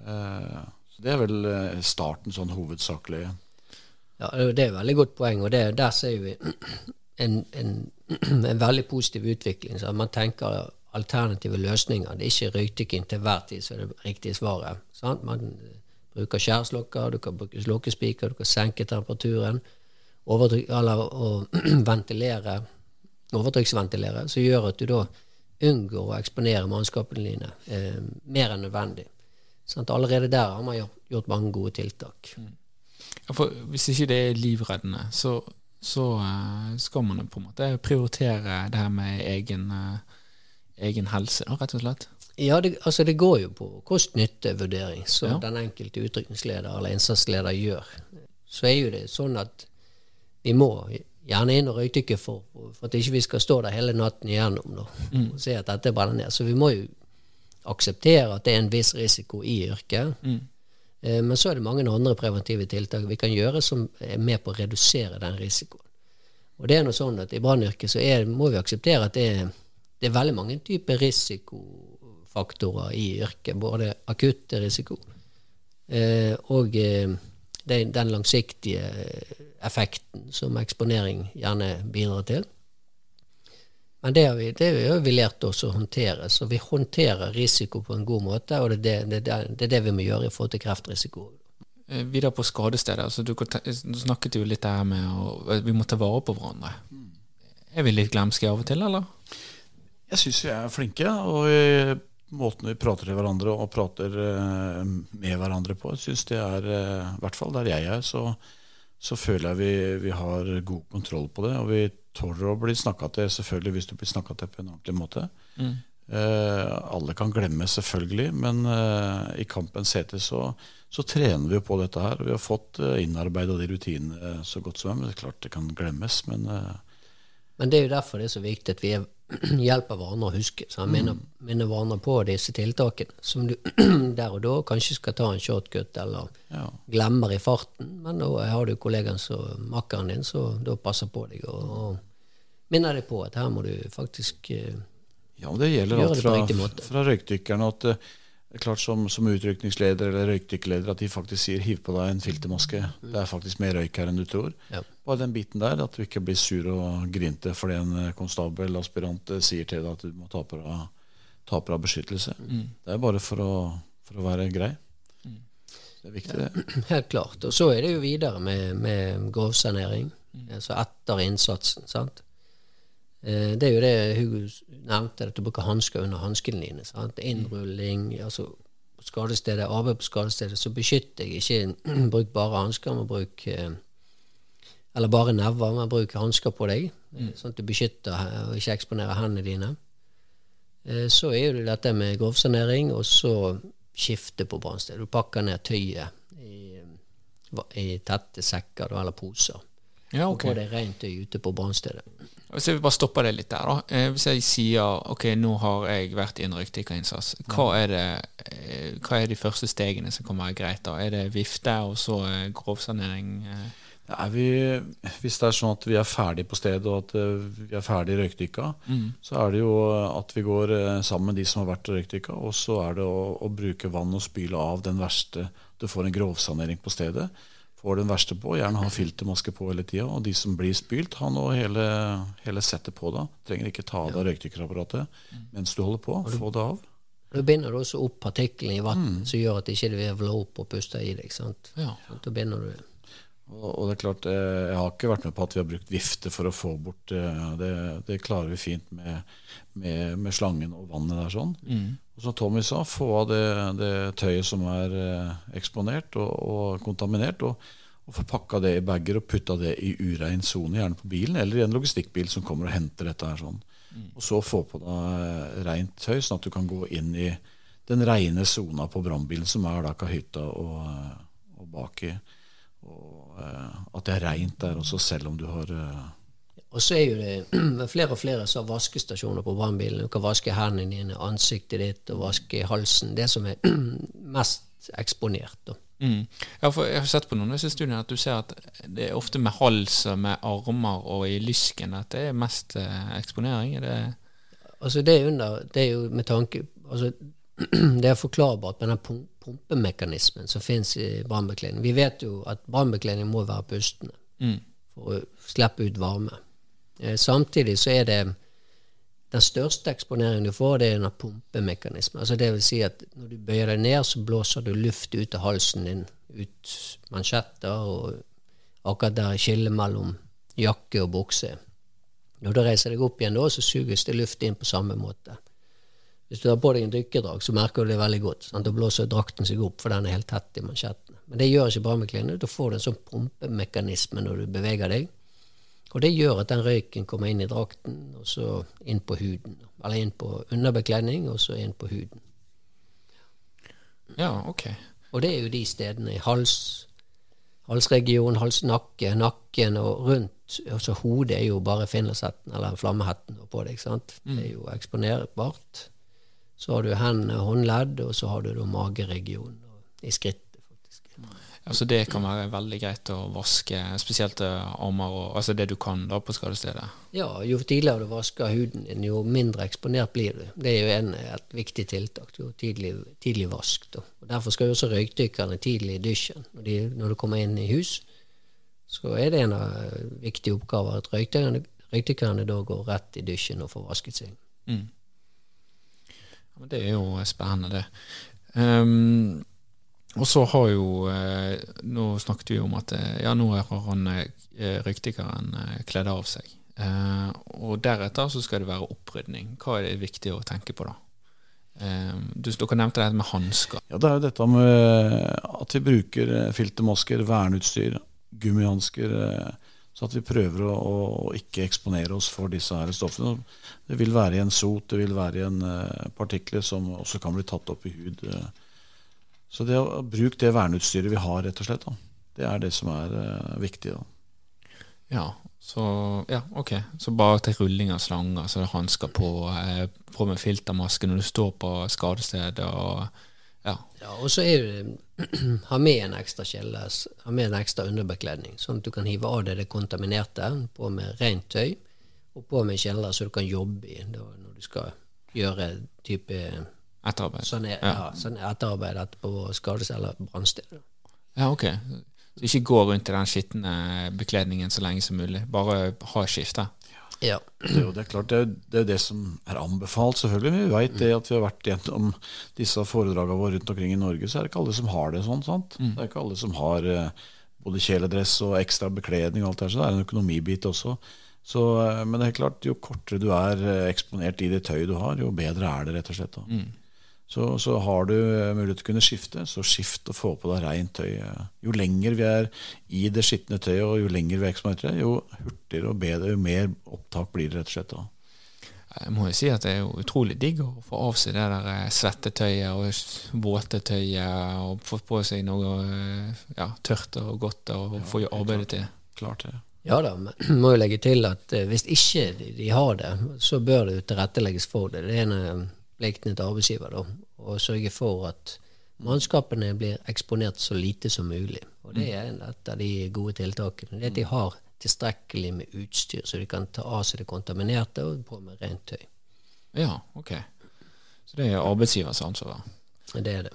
Eh, så Det er vel eh, starten sånn hovedsakelig. Ja, det er et veldig godt poeng, og det, der ser vi en, en, en veldig positiv utvikling. Så man tenker alternative løsninger. Det er ikke røykdykking til hver tid som er det riktige svaret. Sant? Man eh, bruker skjærslokker, du kan bruke slokkespiker, du kan senke temperaturen, overtrykk, eller å ventilere, overtrykksventilere, som gjør at du da unngår å eksponere mannskapene dine eh, mer enn nødvendig. Sånn Allerede der har man gjort, mange gode tiltak. Ja, for hvis ikke det er livreddende, så, så eh, skal man på en måte prioritere det her med egen, eh, egen helse, da, rett og slett. Ja, det, altså det går jo på kost-nytte-vurdering som Ja. den enkelte utrykningsleder eller innsatsleder gjør. Så er jo det sånn at vi må gjerne inn og røykdykke for, for at ikke vi skal stå der hele natten igjennom da, og se at dette brenner ned. Så vi må jo akseptere at det er en viss risiko i yrket. Eh, Men så er det mange andre preventive tiltak vi kan gjøre som er med på å redusere den risikoen. Og det er noe sånn at I brannyrket så må vi akseptere at det er, det er veldig mange typer risikofaktorer i yrket. Både akutte risiko eh, og eh, den langsiktige effekten som eksponering gjerne bidrar til. Men det har vi, det har vi lært oss å håndtere. Så vi håndterer risiko på en god måte, og det er det, det, det er det vi må gjøre i forhold til kreftrisiko. Eh, Videre på skadestedet. Altså, du, du snakket jo litt der med at vi må ta vare på hverandre. Er vi litt glemske av og til, eller? Jeg syns vi er flinke, og i måten vi prater til hverandre og prater eh, med hverandre på. Jeg synes det er, eh, i hvert fall der jeg er, så, så føler jeg vi, vi har god kontroll på det. Og vi tåler å bli snakka til, selvfølgelig hvis du blir snakka til på en ordentlig måte. Eh, alle kan glemme, selvfølgelig, men eh, i kampens hete så, så trener vi på dette her. Vi har fått eh, innarbeida de rutinene så godt som. Men det er klart det kan glemmes, men eh, Men det er jo derfor det er så viktig at vi er, hjelper hverandre å huske. Så han minner, minner hverandre på disse tiltakene, som du der og da kanskje skal ta en shortcut eller ja. glemmer i farten. Men da har du kollegaen som makkeren din, så da passer på deg og, og minner deg på at her må du faktisk uh, Ja, det gjelder alt fra, fra røykdykkerne at eh, det er klart som, som utrykningsleder eller røykdykkerleder at de faktisk sier 'hiv på deg en filtermaske'. Det er faktisk mer røyk her enn du tror. Ja. Bare den biten der, at du ikke blir sur og grinte fordi en konstabel konstabel, aspirant, eh, sier til deg at du må ta på deg, ta på deg beskyttelse. Det er bare for å, for å være grei. Det er viktig, det. Helt klart. Og så er det jo videre med, med grovsanering. Altså etter innsatsen. sant? Eh, Det er jo det Hugo nevnte, at du bruker hansker under hanskene dine. sant? Innrulling, altså skadestedet, arbeid på skadestedet, så beskytter jeg ikke Bruk bare hansker, men bruk eh, Eller bare never, men bruk hansker på deg, mm. sånn at du beskytter og ikke eksponerer hendene dine. Eh, Så er jo det dette med grovsanering, og så skifte på brannsted. Du pakker ned tøyet i, i tette sekker eller poser. Ja, Og ok. får deg rent tøy ute på brannstedet. Hvis jeg vil bare stopper det litt der, da. Eh, hvis jeg sier ok, nå har jeg vært i en røykdykkerinnsats, hva er det eh, Hva er de første stegene som kan være greit? da? Er det vifte og så eh, grovsanering? Er vi, hvis det er sånn at vi er ferdig på stedet og at vi er ferdig røykdykka, så er det jo at vi går sammen med de som har vært røykdykka, og så er det å, å bruke vann og spyle av den verste. Du får en grovsanering på stedet. Får den verste på, gjerne ha filtermaske på hele tida. Og de som blir spylt, har nå hele, hele settet på da. Trenger ikke ta av deg røykdykkerapparatet mens du holder på. Få det av. Da binder du også opp partiklene i vann som gjør at det ikke virvler opp og puster i deg. sant? Ja. Da binder du Og, det er klart, eh, Jeg har ikke vært med på at vi har brukt vifte for å få bort eh, Det, det klarer vi fint med, med, med slangen og vannet der. sånn. Og som Tommy sa, få av det, det tøyet som er eh, eksponert og, og kontaminert, og, og få pakka det i bager og putta det i urein sone, gjerne på bilen eller i en logistikkbil som kommer og henter dette her. sånn. Og så få på deg reint tøy, sånn at du kan gå inn i den reine sona på brannbilen som er da kahytta og, eh, og baki. Og eh, at det er reint der også, selv om du har eh, Og så er jo det flere og flere som har vaskestasjoner på brannbilen. Du kan vaske hendene dine, ansiktet ditt og vaske halsen. Det som er mest eksponert. Mm. Jeg, har, jeg har sett på noen av disse studiene at du ser at det er ofte med hals og med armer og i lysken at det er mest eh, eksponering. Er det Altså det er, under, det er jo med tanke altså Det er forklarbart med den pumpemekanismen som finnes i brannbekledning. Vi vet jo at brannbekledning må være pustende mm. for å slippe ut varme. Eh, Samtidig så er det den største eksponeringen du får, det er en pumpemekanisme. Altså det vil si at når du bøyer deg ned, så blåser du luft ut av halsen din, ut mansjetter og akkurat der skillet mellom jakke og bukse. Når du reiser deg opp igjen da, så suges det luft inn på samme måte. Hvis du har på deg en dykkerdrakt, så merker du det veldig godt. Sant? Da blåser drakten seg opp, for den er helt tett i mansjettene. Men det gjør ikke bra med brannbekledning. Da får du en sånn pumpemekanisme når du beveger deg. Og det gjør at den røyken kommer inn i drakten, og så inn på huden. Eller inn på underbekledning, og så inn på huden. Ja, ok. Og det er jo de stedene i hals, halsregion, halsnakke, nakken og rundt. Altså hodet er jo bare finlandshetten eller flammehetten på det, ikke sant? Det er jo eksponerbart. Så har du hendene håndledd, og så har du da mageregionen i faktisk. Altså Det kan være veldig greit å vaske, spesielt eh, armer og altså det du kan da på skadestedet. Ja, jo tidligere du vasker huden din, jo mindre eksponert blir du. Det er jo en, et viktig tiltak. Jo tidlig, tidlig vask. Da. Og Derfor skal jo også røykdykkerne tidlig i dusjen. Når, de, når du kommer inn i hus, så er det en av viktige oppgaver at røykdykkerne, røykdykkerne da går rett i dusjen og får vasket seg. Mm. Ja, men det er jo spennende, det. Ehm, og så har jo eh, Nå snakket vi om at eh, ja, nå har han eh, røykdykkeren eh, kledd av seg. Og deretter så skal det være opprydning. Hva er det viktig å tenke på da? Du, dere nevnte det med hansker. Ja, det er jo dette med at vi bruker filtermasker, verneutstyr, gummihansker. Så at vi prøver å, å ikke eksponere oss for disse her stoffene. Det vil være i en sot, det vil være i en partikler som også kan bli tatt opp i hud. Så det å bruke det verneutstyret vi har, rett og slett, da, det er det som er uh, viktig. da. Ja, så ja, ok. Så bare til rulling av slanger, så det er hansker på, eh, på med filtermaske når du står på skadestedet og ja. Ja, og så er det ha med en ekstra kjele, ha med en ekstra underbekledning, sånn at du kan hive av deg det kontaminerte, på med rent tøy, og på med kjeller så du kan jobbe i da, når du skal gjøre type Etterarbeid. sånn, er, ja. sånn etterarbeid på skades- eller brannsted. Ja, ok. Så ikke gå rundt i den skitne bekledningen så lenge som mulig. Bare ha skifte. Ja. Det, er jo- det er klart, det er, det er det som er anbefalt, selvfølgelig. Men vi vet det at vi har vært gjennom disse foredragene våre rundt omkring i Norge, så er det ikke alle som har det sånn. sant? Det er ikke alle som har eh, både kjeledress og ekstra bekledning og alt det der, så det er en økonomibit også. Så, eh, men det er helt klart, jo kortere du er eh, eksponert i det tøyet du har, jo bedre er det, rett og slett. da. Så, så har du eh, mulighet til å kunne skifte, så skift og få på deg rent tøy. eh. Jo lenger vi er i det skitne tøyet, og jo lenger vi er eksponert til det, jo hurtigere og bedre, jo mer opptak blir det, rett og slett. da. Jeg må jo si at det er jo utrolig digg å få av seg det der eh, svettetøyet og våtetøyet, våte tøyet og få på seg noe ja, tørt og godt og få arbeidet til. Klart det. Ja da, men må jo legge til at hvis ikke de, har det, så bør det jo tilrettelegges for det. Det er en pliktene til arbeidsgiver da, å sørge for at mannskapene blir eksponert så lite som mulig. Og det er et av de gode tiltakene. Det at de har tilstrekkelig med utstyr, så de kan ta av seg det kontaminerte og på med rent tøy. Ja, ok. Så det er arbeidsgivers ansvar. Det er det.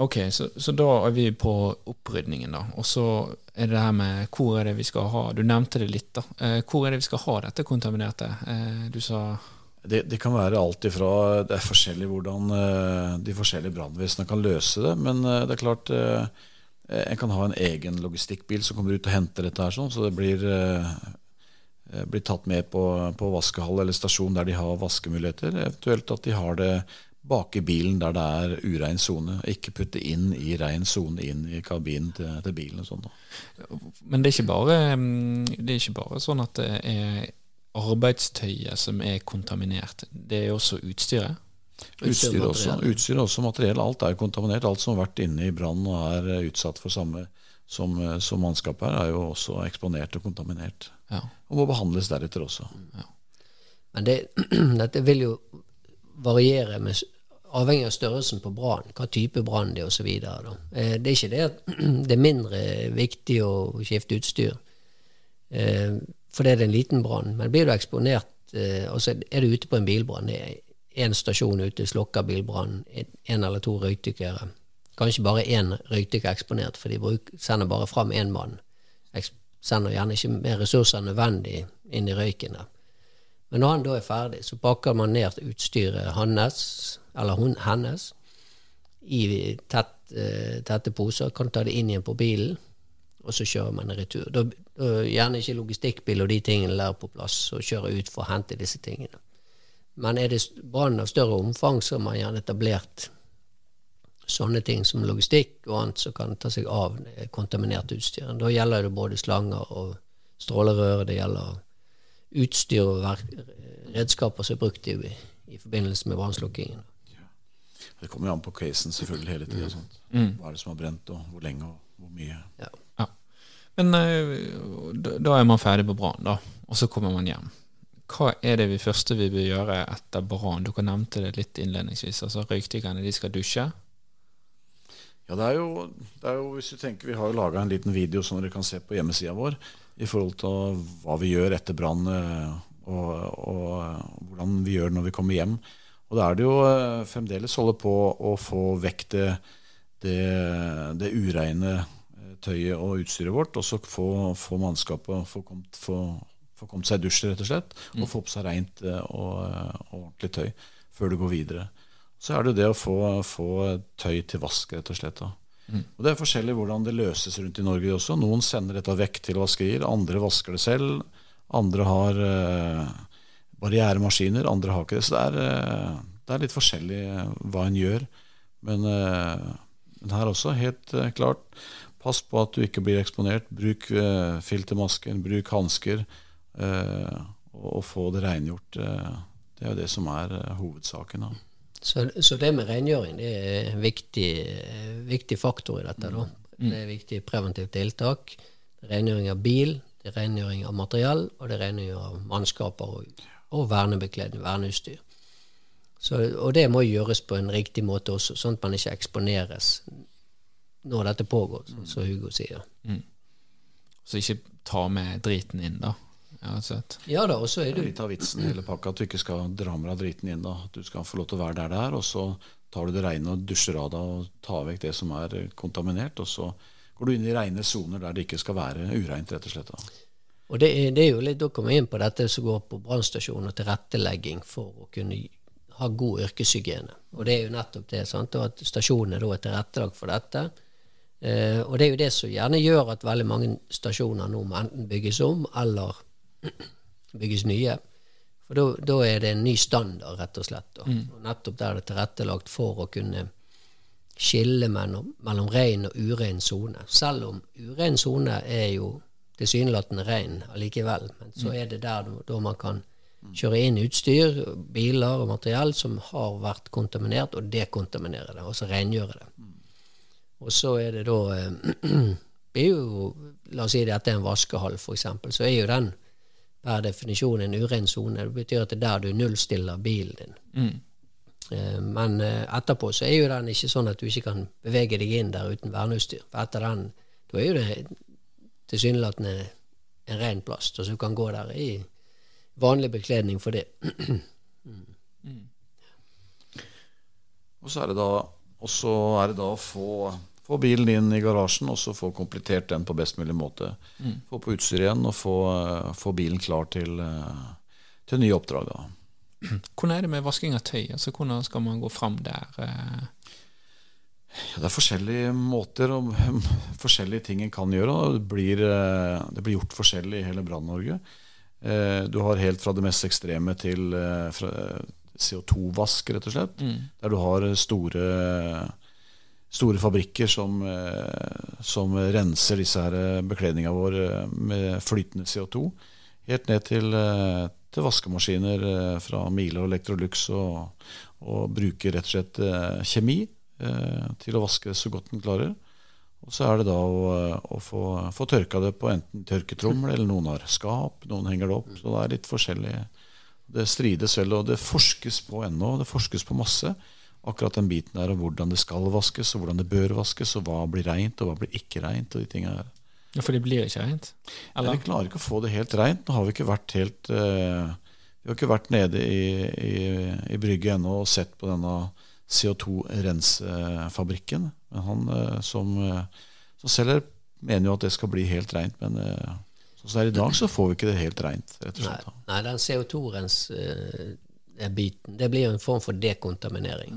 Ok, så, så da er vi på opprydningen, da. Og så er det her med hvor er det vi skal ha Du nevnte det litt, da. Eh, hvor er det vi skal ha dette kontaminerte? Eh, du sa Det, det kan være alt ifra Det er forskjellig hvordan eh, de forskjellige brannvesenene kan løse det. Men eh, det er klart eh, En kan ha en egen logistikkbil som kommer ut og henter dette, her sånn, så det blir, eh, eh, blir tatt med på, på vaskehall eller stasjon der de har vaskemuligheter. Eventuelt at de har det bak i bilen der det er urein sone. Ikke putte inn i rein sone inn i kabinen til, til bilen. og da. Men det er ikke bare mm, Det er ikke bare sånn at det er arbeidstøyet som er kontaminert. Det er også utstyret. Utstyr Utstyr, også, utstyr også materiell. Alt er kontaminert. Alt som har vært inne i brann og er eh, utsatt for samme som, eh, som mannskapet er, er jo også eksponert og kontaminert. Ja. Og må behandles deretter også. Men det, dette vil jo variere med, avhengig av størrelsen på brann, hva type brann det er osv. Eh, det er ikke det at det er mindre viktig å skifte utstyr eh, fordi det er en liten brann, men blir du eksponert eh, og så er du ute på en bilbrann, det er én stasjon ute, slokker bilbrann, én eller to røykdykkere. Kanskje bare én røykdykker eksponert, for de sender bare fram én mann. Sender gjerne ikke mer ressurser nødvendig inn i røyken. Men når han da er ferdig, så pakker man ned utstyret hans, eller hun, hennes, i tett, eh, tette poser, kan ta det inn igjen på bilen, og så kjører man retur. Da, da Gjerne ikke logistikkbil og de tingene der på plass, og kjøre ut for å hente disse tingene. Men er det brann av større omfang, så har man gjerne etablert sånne ting som logistikk og annet som kan ta seg av kontaminert utstyr. Da gjelder det både slanger og strålerør, det gjelder utstyr og redskaper som er brukt i, i forbindelse med brannslukkingen. Det kommer jo an på casen selvfølgelig hele tida. sånt. Hva er det som har brent, og hvor lenge og hvor mye. Ja. Men eh, da er man ferdig på brann, da. Og så kommer man hjem. Hva er det vi første vi bør gjøre etter brann? Dere nevnte det litt innledningsvis. altså Røykdykkerne de skal dusje. Ja, det er, jo, det er jo, hvis du tenker, Vi har jo laga en liten video som dere kan se på hjemmesida vår i forhold til hva vi gjør etter brann, eh, og, og, og hvordan vi gjør det når vi kommer hjem. Og da er det jo eh, fremdeles holde på å få vekk det, det, det ureine eh, tøyet og utstyret vårt, og så få, få mannskapet få kommet, få, få kommet seg i dusj, rett og slett, og få på seg rent eh, og, eh, og ordentlig tøy før du går videre. Så er det det å få, få tøy til vask, rett og slett. da. Og Det er forskjellig hvordan det løses rundt i Norge også. Noen sender dette vekk til vaskerier, andre vasker det selv. Andre har eh, barrieremaskiner, andre har ikke det. Så det er, eh, det er litt forskjellig eh, hva en gjør. Men, eh, men her også, helt klart, pass på at du ikke blir eksponert. Bruk eh, filtermasker, bruk hansker, eh, og, og få det rengjort. Eh, det er jo det som er eh, hovedsaken. da. Så, så det med rengjøring det er en viktig, viktig faktor i dette. da. Det er et viktig preventivt tiltak. Rengjøring av bil, det er rengjøring av materiell, og det er rengjøring av mannskaper og, og vernebekledning, verneutstyr. Så, og det må gjøres på en riktig måte også, sånn at man ikke eksponeres når dette pågår, som som Hugo sier. Så ikke ta med driten inn, da. Ja, da, og så er Det Vi tar litt av vitsen i hele pakka, at du ikke skal dra med deg driten inn. da. At du skal få lov til å være der det er, og så tar du det reine og dusjer av deg og tar vekk det som er kontaminert. Og så går du inn i reine soner der det ikke skal være ureint, rett og slett. da. Og det er, det er jo litt, Da kommer vi inn på dette som går på brannstasjon og tilrettelegging for å kunne ha god yrkeshygiene. Og det er jo nettopp det. sant? Og at stasjonene da er tilrettelagt for dette. Eh, og det er jo det som gjerne gjør at veldig mange stasjoner nå må enten bygges om eller bygges nye. For da- er det en ny standard, rett og slett. Mm. Og nettopp der det er tilrettelagt for å kunne skille mellom, mellom ren og uren sone. Selv om uren sone er jo tilsynelatende ren allikevel. Men så er det der da- da man kan kjøre inn utstyr, biler og materiell som har vært kontaminert, og dekontaminere det, altså rengjøre det. Og så er det da eh, er jo, La oss si dette er en vaskehall, f.eks., så er jo den per definisjon en uren sone. Det betyr at det er der du nullstiller bilen din. Eh, Men eh, etterpå så er jo den ikke sånn at du ikke kan bevege deg inn der uten verneutstyr. For etter den, da er jo det tilsynelatende en ren plast, og så du kan gå der i vanlig bekledning for det. Og så er det da, og så er det da å få, få bilen inn i garasjen og så få komplettert den på best mulig måte. Få på utstyr igjen og få, eh, få bilen klar til, eh, til nye oppdrag. da. Hvordan er det med vasking av tøy? Altså, Hvordan skal man gå fram der? eh? Ja, det er forskjellige måter og forskjellige ting en kan gjøre. Det blir, det blir gjort forskjellig i hele Brann-Norge. Du har helt fra det mest ekstreme til eh, CO2-vask, rett og slett. Der du har store, store fabrikker som, eh, som renser disse her bekledninga vår eh, med flytende CO2. Helt ned til, eh, til vaskemaskiner eh, fra Miele og Electrolux og, og bruker rett og slett eh, kjemi eh, til å vaske så godt den klarer. Og så er det da å, å få, få tørka det på enten tørketrommel, eller noen har skap, noen henger det opp. Så det er litt forskjellig. Det strides vel, og det forskes på ennå. Det forskes på masse. Akkurat den biten der om hvordan det skal vaskes, og hvordan det bør vaskes, og hva blir reint, og hva blir ikke reint. og de tingene her. Ja, For det blir ikke reint? Eller? Vi klarer ikke å få det helt reint. Nå har vi ikke vært helt uh, Vi har ikke vært nede i, i, i brygget ennå og sett på denne CO2-rensefabrikken. Men han uh, som, uh, som selger, mener jo at det skal bli helt reint. Men Uh, sånn som det er i dag, så får vi ikke det helt reint, rett og Nei, slett. da. nei den CO2-rens-biten, det blir jo en form for dekontaminering.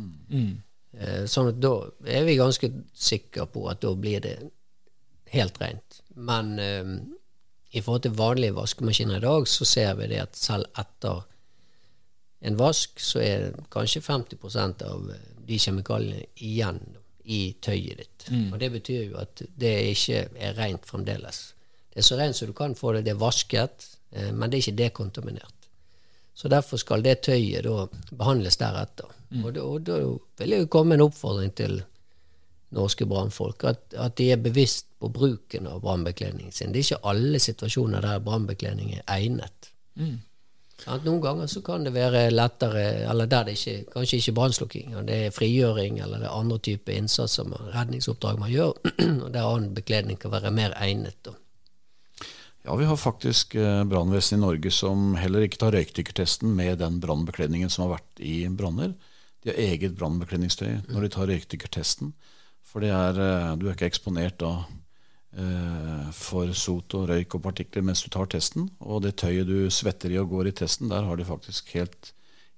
Eh, Sånn at da er vi ganske sikre på at da blir det helt rent. Men eh, i forhold til vanlige vaskemaskiner i dag, så ser vi det at selv etter en vask, så er kanskje 50% av eh, de kjemikaliene igjen i tøyet ditt. Og det betyr jo at det ikke er rent fremdeles. Det er så rent som du kan få det. Det er vasket, eh, men det er ikke dekontaminert. Så derfor skal det tøyet da behandles deretter. Og, da, og da vil jeg jo komme en oppfordring til norske brannfolk at, at de er bevisst på bruken av brannbekledningen sin. Det er ikke alle situasjoner der brannbekledning er egnet. Sant? Noen ganger så kan det være lettere, eller der det ikke, kanskje ikke brannslukking, og det er frigjøring eller det er andre typer innsatser, redningsoppdrag man gjør, og der annen bekledning kan være mer egnet. Da. Ja, vi har faktisk brannvesenet i Norge som heller ikke tar røykdykkertesten med den brannbekledningen som har vært i branner. De har eget brannbekledningstøy når de tar røykdykkertesten. For det er, eh, du er ikke eksponert da eh, for sot og røyk og partikler mens du tar testen. Og det tøyet du svetter i og går i testen, der har de faktisk helt,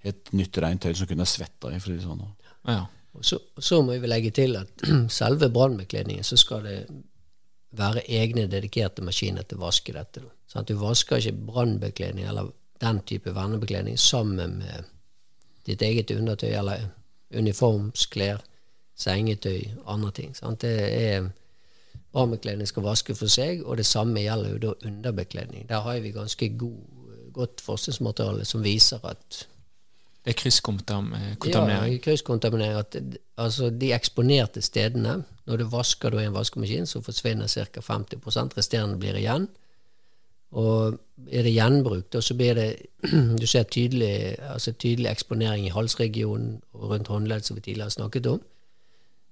helt nytt rent tøy som kunne svetta i. for å si sånn. Ja. Så, så må vi legge til at selve brannbekledningen, så skal det være egne dedikerte maskiner til å vaske dette. Sånn at du vasker ikke brannbekledning eller den type vernebekledning sammen med ditt eget undertøy eller uniformsklær, sengetøy, andre ting. Sant? Det er Brannbekledning skal vaske for seg, og det samme gjelder jo da underbekledning. Der har vi ganske god, godt forskningsmateriale som viser at er krysskontaminering? Ja, krysskontaminering. At, altså, de eksponerte stedene, når du vasker i en vaskemaskin, så forsvinner ca. 50% resterende blir igjen. Og er det gjenbruk, da så blir det Du ser tydelig, altså tydelig eksponering i halsregionen og rundt håndledd, som vi tidligere har snakket om.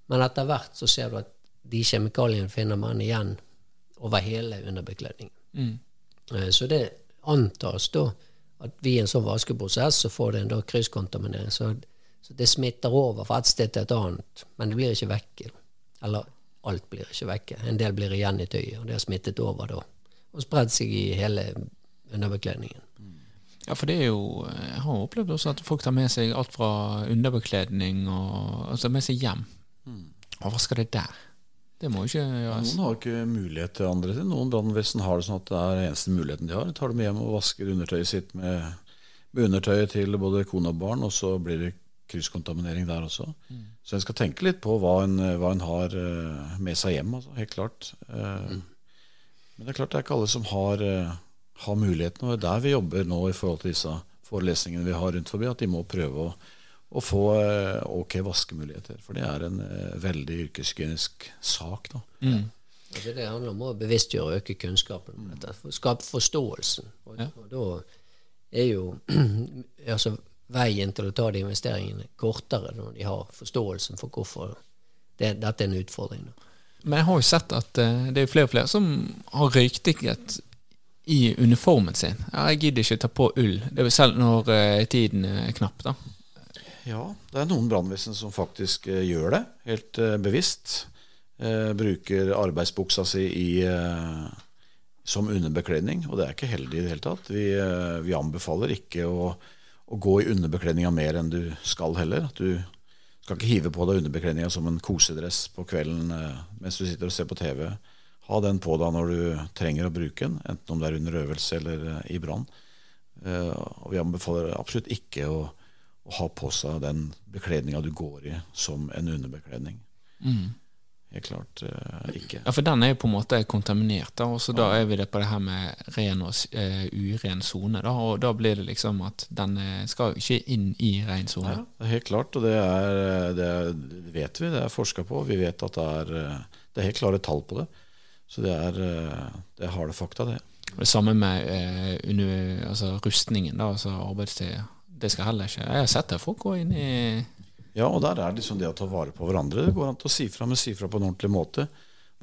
Men etter hvert så ser du at de kjemikaliene finner man igjen over hele underbekledningen. Mm. Eh, så det antas da at vi i en sånn vaskeprosess så får det en da krysskontaminering. Så, så, det smitter over fra et sted til et annet, men det blir ikke vekke. Eller alt blir ikke vekke. En del blir igjen i tøyet, og det har smittet over da. Og spredd seg i hele underbekledningen. Ja, for det er jo Jeg har opplevd også at folk tar med seg alt fra underbekledning og altså med seg hjem. Mm. Og vasker det der. Det må ikke gjøres. Noen har ikke mulighet til andre ting. Noen brannvesen har det sånn at det er eneste muligheten de har. Tar dem hjem og vasker undertøyet sitt med, med undertøyet til både kone og barn, og så blir det krysskontaminering der også. Mm. Så en skal tenke litt på hva en, hva en har eh, med seg hjem, altså, helt klart. Eh, mm. Men det er klart det er ikke alle som har, eh, har muligheten, og det er der vi jobber nå i forhold til disse forelesningene vi har rundt forbi, at de må prøve å å få eh, ok vaskemuligheter. For det er en uh, veldig yrkeshygienisk sak. da. Mm. Altså det handler om å bevisstgjøre og øke kunnskapen om dette. For skape forståelsen. Og, Ja. og da er jo altså, veien til å ta de investeringene kortere når de har forståelsen for hvorfor det, dette er en utfordring. Da. Men jeg har jo sett at eh, det er flere og flere som har røykdykket i uniformen sin. Ja, jeg gidder ikke ta på ull, det er vel selv når eh, tiden er knapp. da. Ja, det er noen brannvesen som faktisk eh, gjør det, helt eh, bevisst. Eh, bruker arbeidsbuksa si i, som underbekledning, og det er ikke heldig i det hele tatt. Vi, vi anbefaler ikke å, å gå i underbekledninga mer enn du skal heller. At du skal ikke hive på deg underbekledninga som en kosedress på kvelden mens du sitter og ser på TV. Ha den på deg når du trenger å bruke den, enten om det er under øvelse eller i brann. Og vi anbefaler absolutt ikke å å ha på seg den bekledninga du går i, som en underbekledning. Mm. Helt klart uh, ikke. Ja, for den er jo på en måte kontaminert, da, og så da er vi det på det her med ren og eh, uren sone. Da, og da blir det liksom at den eh, skal ikke inn i ren sone. Ja, helt klart, og det, er, det, vet vi. Det er forska på. Vi vet at det er, det er helt klare tall på det. Så det er, det er harde fakta, det. Og det samme med eh, under, altså rustningen, da, altså arbeidstid. Det skal heller ikke Jeg har sett det folk gå inn i Ja, og der er det liksom det å ta vare på hverandre. Det går an til å si fra, men si fra på en ordentlig måte.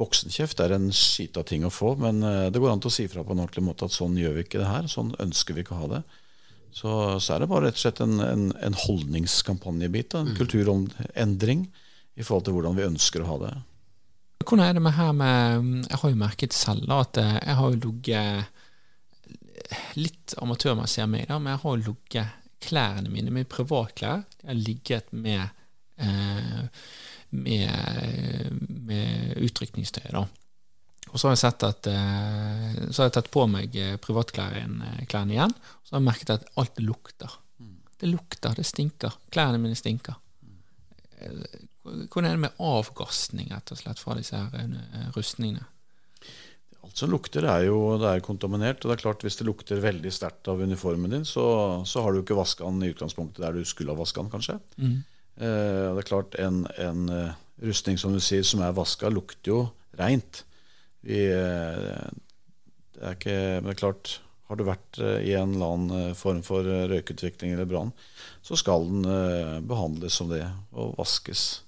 Voksenkjeft er en skita ting å få, men eh, det går an til å si fra på en ordentlig måte at sånn gjør vi ikke det her, sånn ønsker vi ikke å ha det. Så, så er det bare rett og slett en, en, en holdningskampanjebit, en mm. kulturendring i forhold til hvordan vi ønsker å ha det. Hvordan er det med her med Jeg har jo merket selv at eh, jeg har jo ligget litt amatørmessig av meg, da, men jeg har jo ligget klærne mine, mine privatklær, de har ligget med eh, med, med utrykningstøy, da. Og så har jeg sett at eh, Så har jeg tatt på meg eh, privatklærne klærne igjen, og så har jeg merket at alt lukter. Det lukter, det stinker. Klærne mine stinker. Eh, Hvordan er det med avgassning rett og slett fra disse her eh, rustningene? Alt som lukter, er jo det er kontaminert. Og det er klart hvis det lukter veldig sterkt av uniformen din, så, så har du ikke vaska den i utgangspunktet der du skulle ha vaska den, kanskje. Mm. Eh, det er klart, en, en eh, rustning som du sier, som er vaska, lukter jo reint. Vi, eh, det er ikke Men det er klart, har du vært eh, i en eller annen form for røykutvikling eller brann, så skal den eh, behandles som det og vaskes.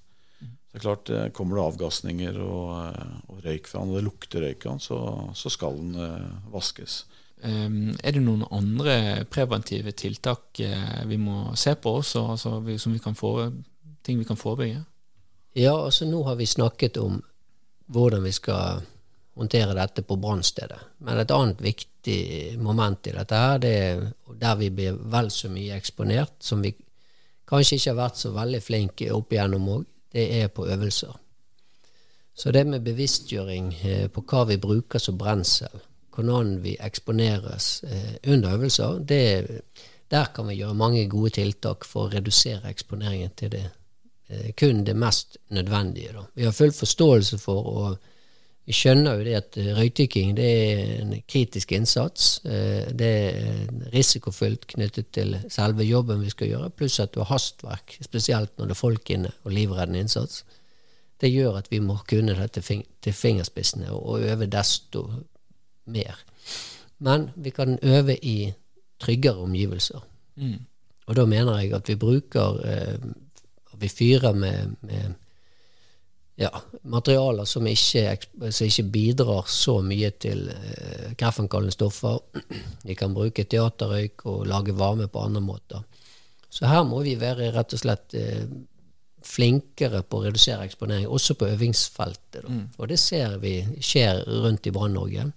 Det er klart, eh, Kommer det avgassninger og, eh, og røyk fra den, og det lukter røyk av den, så, så skal den eh, vaskes. Um, er det noen andre preventive tiltak vi må se på også, altså, som vi kan få, ting vi kan forebygge? Ja, altså nå har vi snakket om hvordan vi skal håndtere dette på brannstedet. Men et annet viktig moment i dette her, det er der vi blir vel så mye eksponert, som vi kanskje ikke har vært så veldig flinke opp igjennom òg, det er på øvelser. Så det med bevisstgjøring eh, på hva vi bruker som brensel, hvordan vi eksponeres eh, under øvelser, det Der kan vi gjøre mange gode tiltak for å redusere eksponeringen til det eh, kun det mest nødvendige. Da. Vi har full forståelse for og vi skjønner jo det at eh, røykdykking det er en kritisk innsats. Eh, det er risikofylt knyttet til selve jobben vi skal gjøre, pluss at du har hastverk, spesielt når det er folk inne og livreddende innsats. Det gjør at vi må kunne dette til fingerspissene og øve desto mer. Men vi kan øve i tryggere omgivelser. Mm. Og da mener jeg at vi bruker eh, Vi fyrer med, med ja, materialer som ikke, som ikke, bidrar så mye til eh, kreftfremkallende stoffer. Vi kan bruke teaterrøyk og lage varme på andre måter. Så her må vi være rett og slett eh, flinkere på å redusere eksponering, også på øvingsfeltet. Mm. Og det ser vi skjer rundt i Brann-Norge.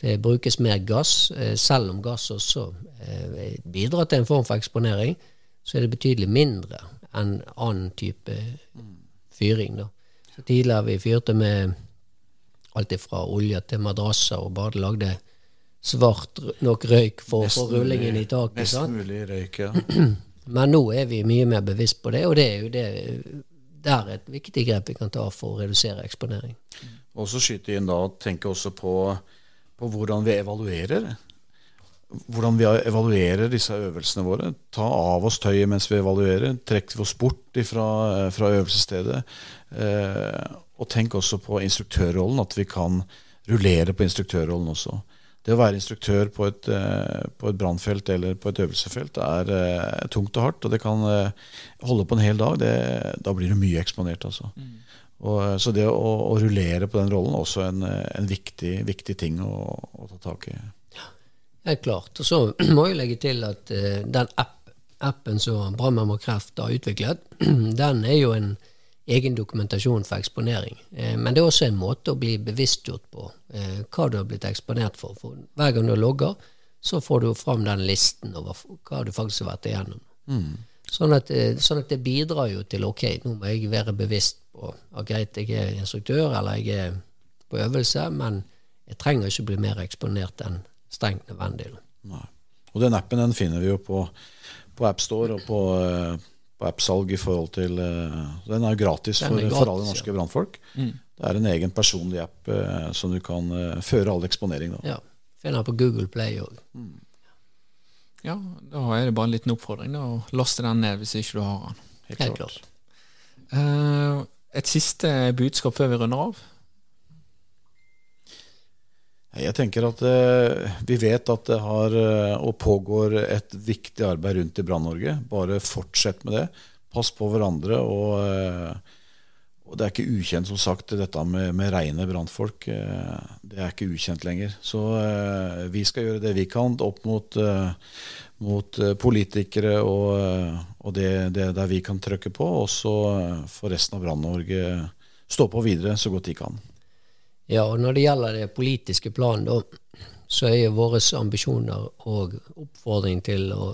Det brukes mer gass. Eh, selv om gass også eh, bidrar til en form for eksponering, så er det betydelig mindre enn annen type mm. fyring. da. Tidligere vi fyrte med alt fra olje til madrasser og bare lagde svart nok røyk for å få rullingen i taket. Mest mulig røyk, ja. Men nå er vi mye mer bevisst på det, og det er jo det der et viktig grep vi kan ta for å redusere eksponering. Og så skyte inn da, tenke også på, på hvordan vi evaluerer hvordan vi evaluerer disse øvelsene våre. Ta av oss tøyet mens vi evaluerer. Trekk oss bort fra, fra øvelsesstedet. Eh, og tenk også på instruktørrollen, at vi kan rullere på instruktørrollen også. Det å være instruktør på et, eh, på et brannfelt eller på et øvelsesfelt er eh, tungt og hardt. Og det kan eh, holde på en hel dag. Det, da blir du mye eksponert, altså. Mm. Og, eh, så det å, å, rullere på den rollen er også en, en viktig, viktig ting å, å ta tak i. Helt klart. Og så må jeg legge til at uh, den app, appen som Brannmenn mot kreft har utviklet, den er jo en egen dokumentasjon for eksponering. Uh, men det er også en måte å bli bevisstgjort på uh, hva du har blitt eksponert for. for. Hver gang du logger, så får du fram den listen over hva du faktisk har vært igjennom. Mm. Sånn, at, sånn, at, det bidrar jo til ok, nå må jeg være bevisst på at greit, jeg er instruktør eller jeg er på øvelse, men jeg trenger ikke bli mer eksponert enn strengt nødvendig. Nei. Og den appen den finner vi jo på, på AppStore og på, uh, på appsalg i forhold til uh, Den er jo gratis, er for, gratis for, alle norske ja. brannfolk. Mm. Det er en egen personlig app uh, som du kan føre all eksponering. Da. Ja. Finner på Google Play òg. Mm. Ja, da er det bare en liten oppfordring da, å laste den ned hvis ikke du har den. Helt, Helt klart. klart. et siste budskap før vi runder av. Jeg tenker at eh, Vi vet at det har eh, og pågår et viktig arbeid rundt i Brann-Norge. Bare fortsett med det. Pass på hverandre. Og, eh, og, det er ikke ukjent, som sagt, dette med, med reine brannfolk. Eh, det er ikke ukjent lenger. Så vi skal gjøre det vi kan opp mot, mot politikere og, og det, det, der vi kan trykke på. Og så får resten av Brann-Norge stå på videre så godt de kan. Ja, og når det gjelder det politiske plan, da, så er jo våre ambisjoner og oppfordring til å,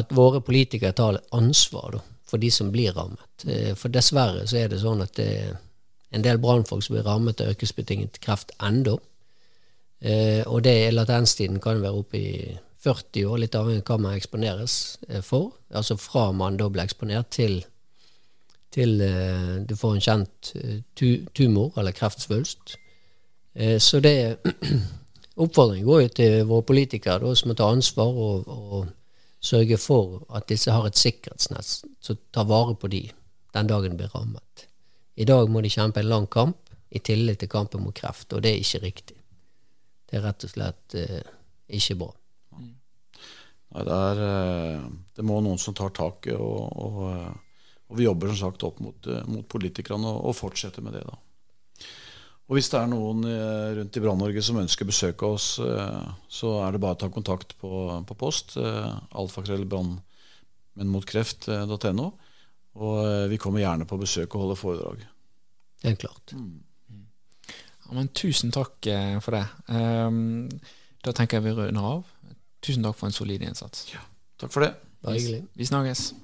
at våre politikere tar ansvar da, for de som blir rammet. Eh, for dessverre så er det sånn at det er en del brannfolk som blir rammet av yrkesbetinget kreft ennå. Eh, og det latenstiden kan være oppe i 40 år, litt avhengig av hva man eksponeres eh, for. Altså fra man da blir eksponert til til eh, du får en kjent eh, tumor eller kreftsvulst. Eh, så det Oppfordringen går jo til våre politikere, da, som må ta ansvar og, og, sørge for at disse har et sikkerhetsnett som tar vare på de den dagen de blir rammet. I dag må de kjempe en lang kamp i tillegg til kampen mot kreft, og det er ikke riktig. Det er rett og slett eh, ikke bra. Nei, det, er, det må noen som tar tak og, og og vi jobber som sagt opp mot, eh, mot politikerne og, og, fortsetter med det. da. Og Hvis det er noen eh, rundt i Brann-Norge som ønsker å besøke oss, eh, så er det bare å ta kontakt på, på post. alfakrøllbrannmennmotkreft.no. Og vi kommer gjerne på besøk og holder foredrag. Det er klart. Mm. Ja, men tusen takk for det. Um, da tenker jeg vi runder av. Tusen takk for en solid innsats. Ja, takk for det. Bare hyggelig. Vi snakkes.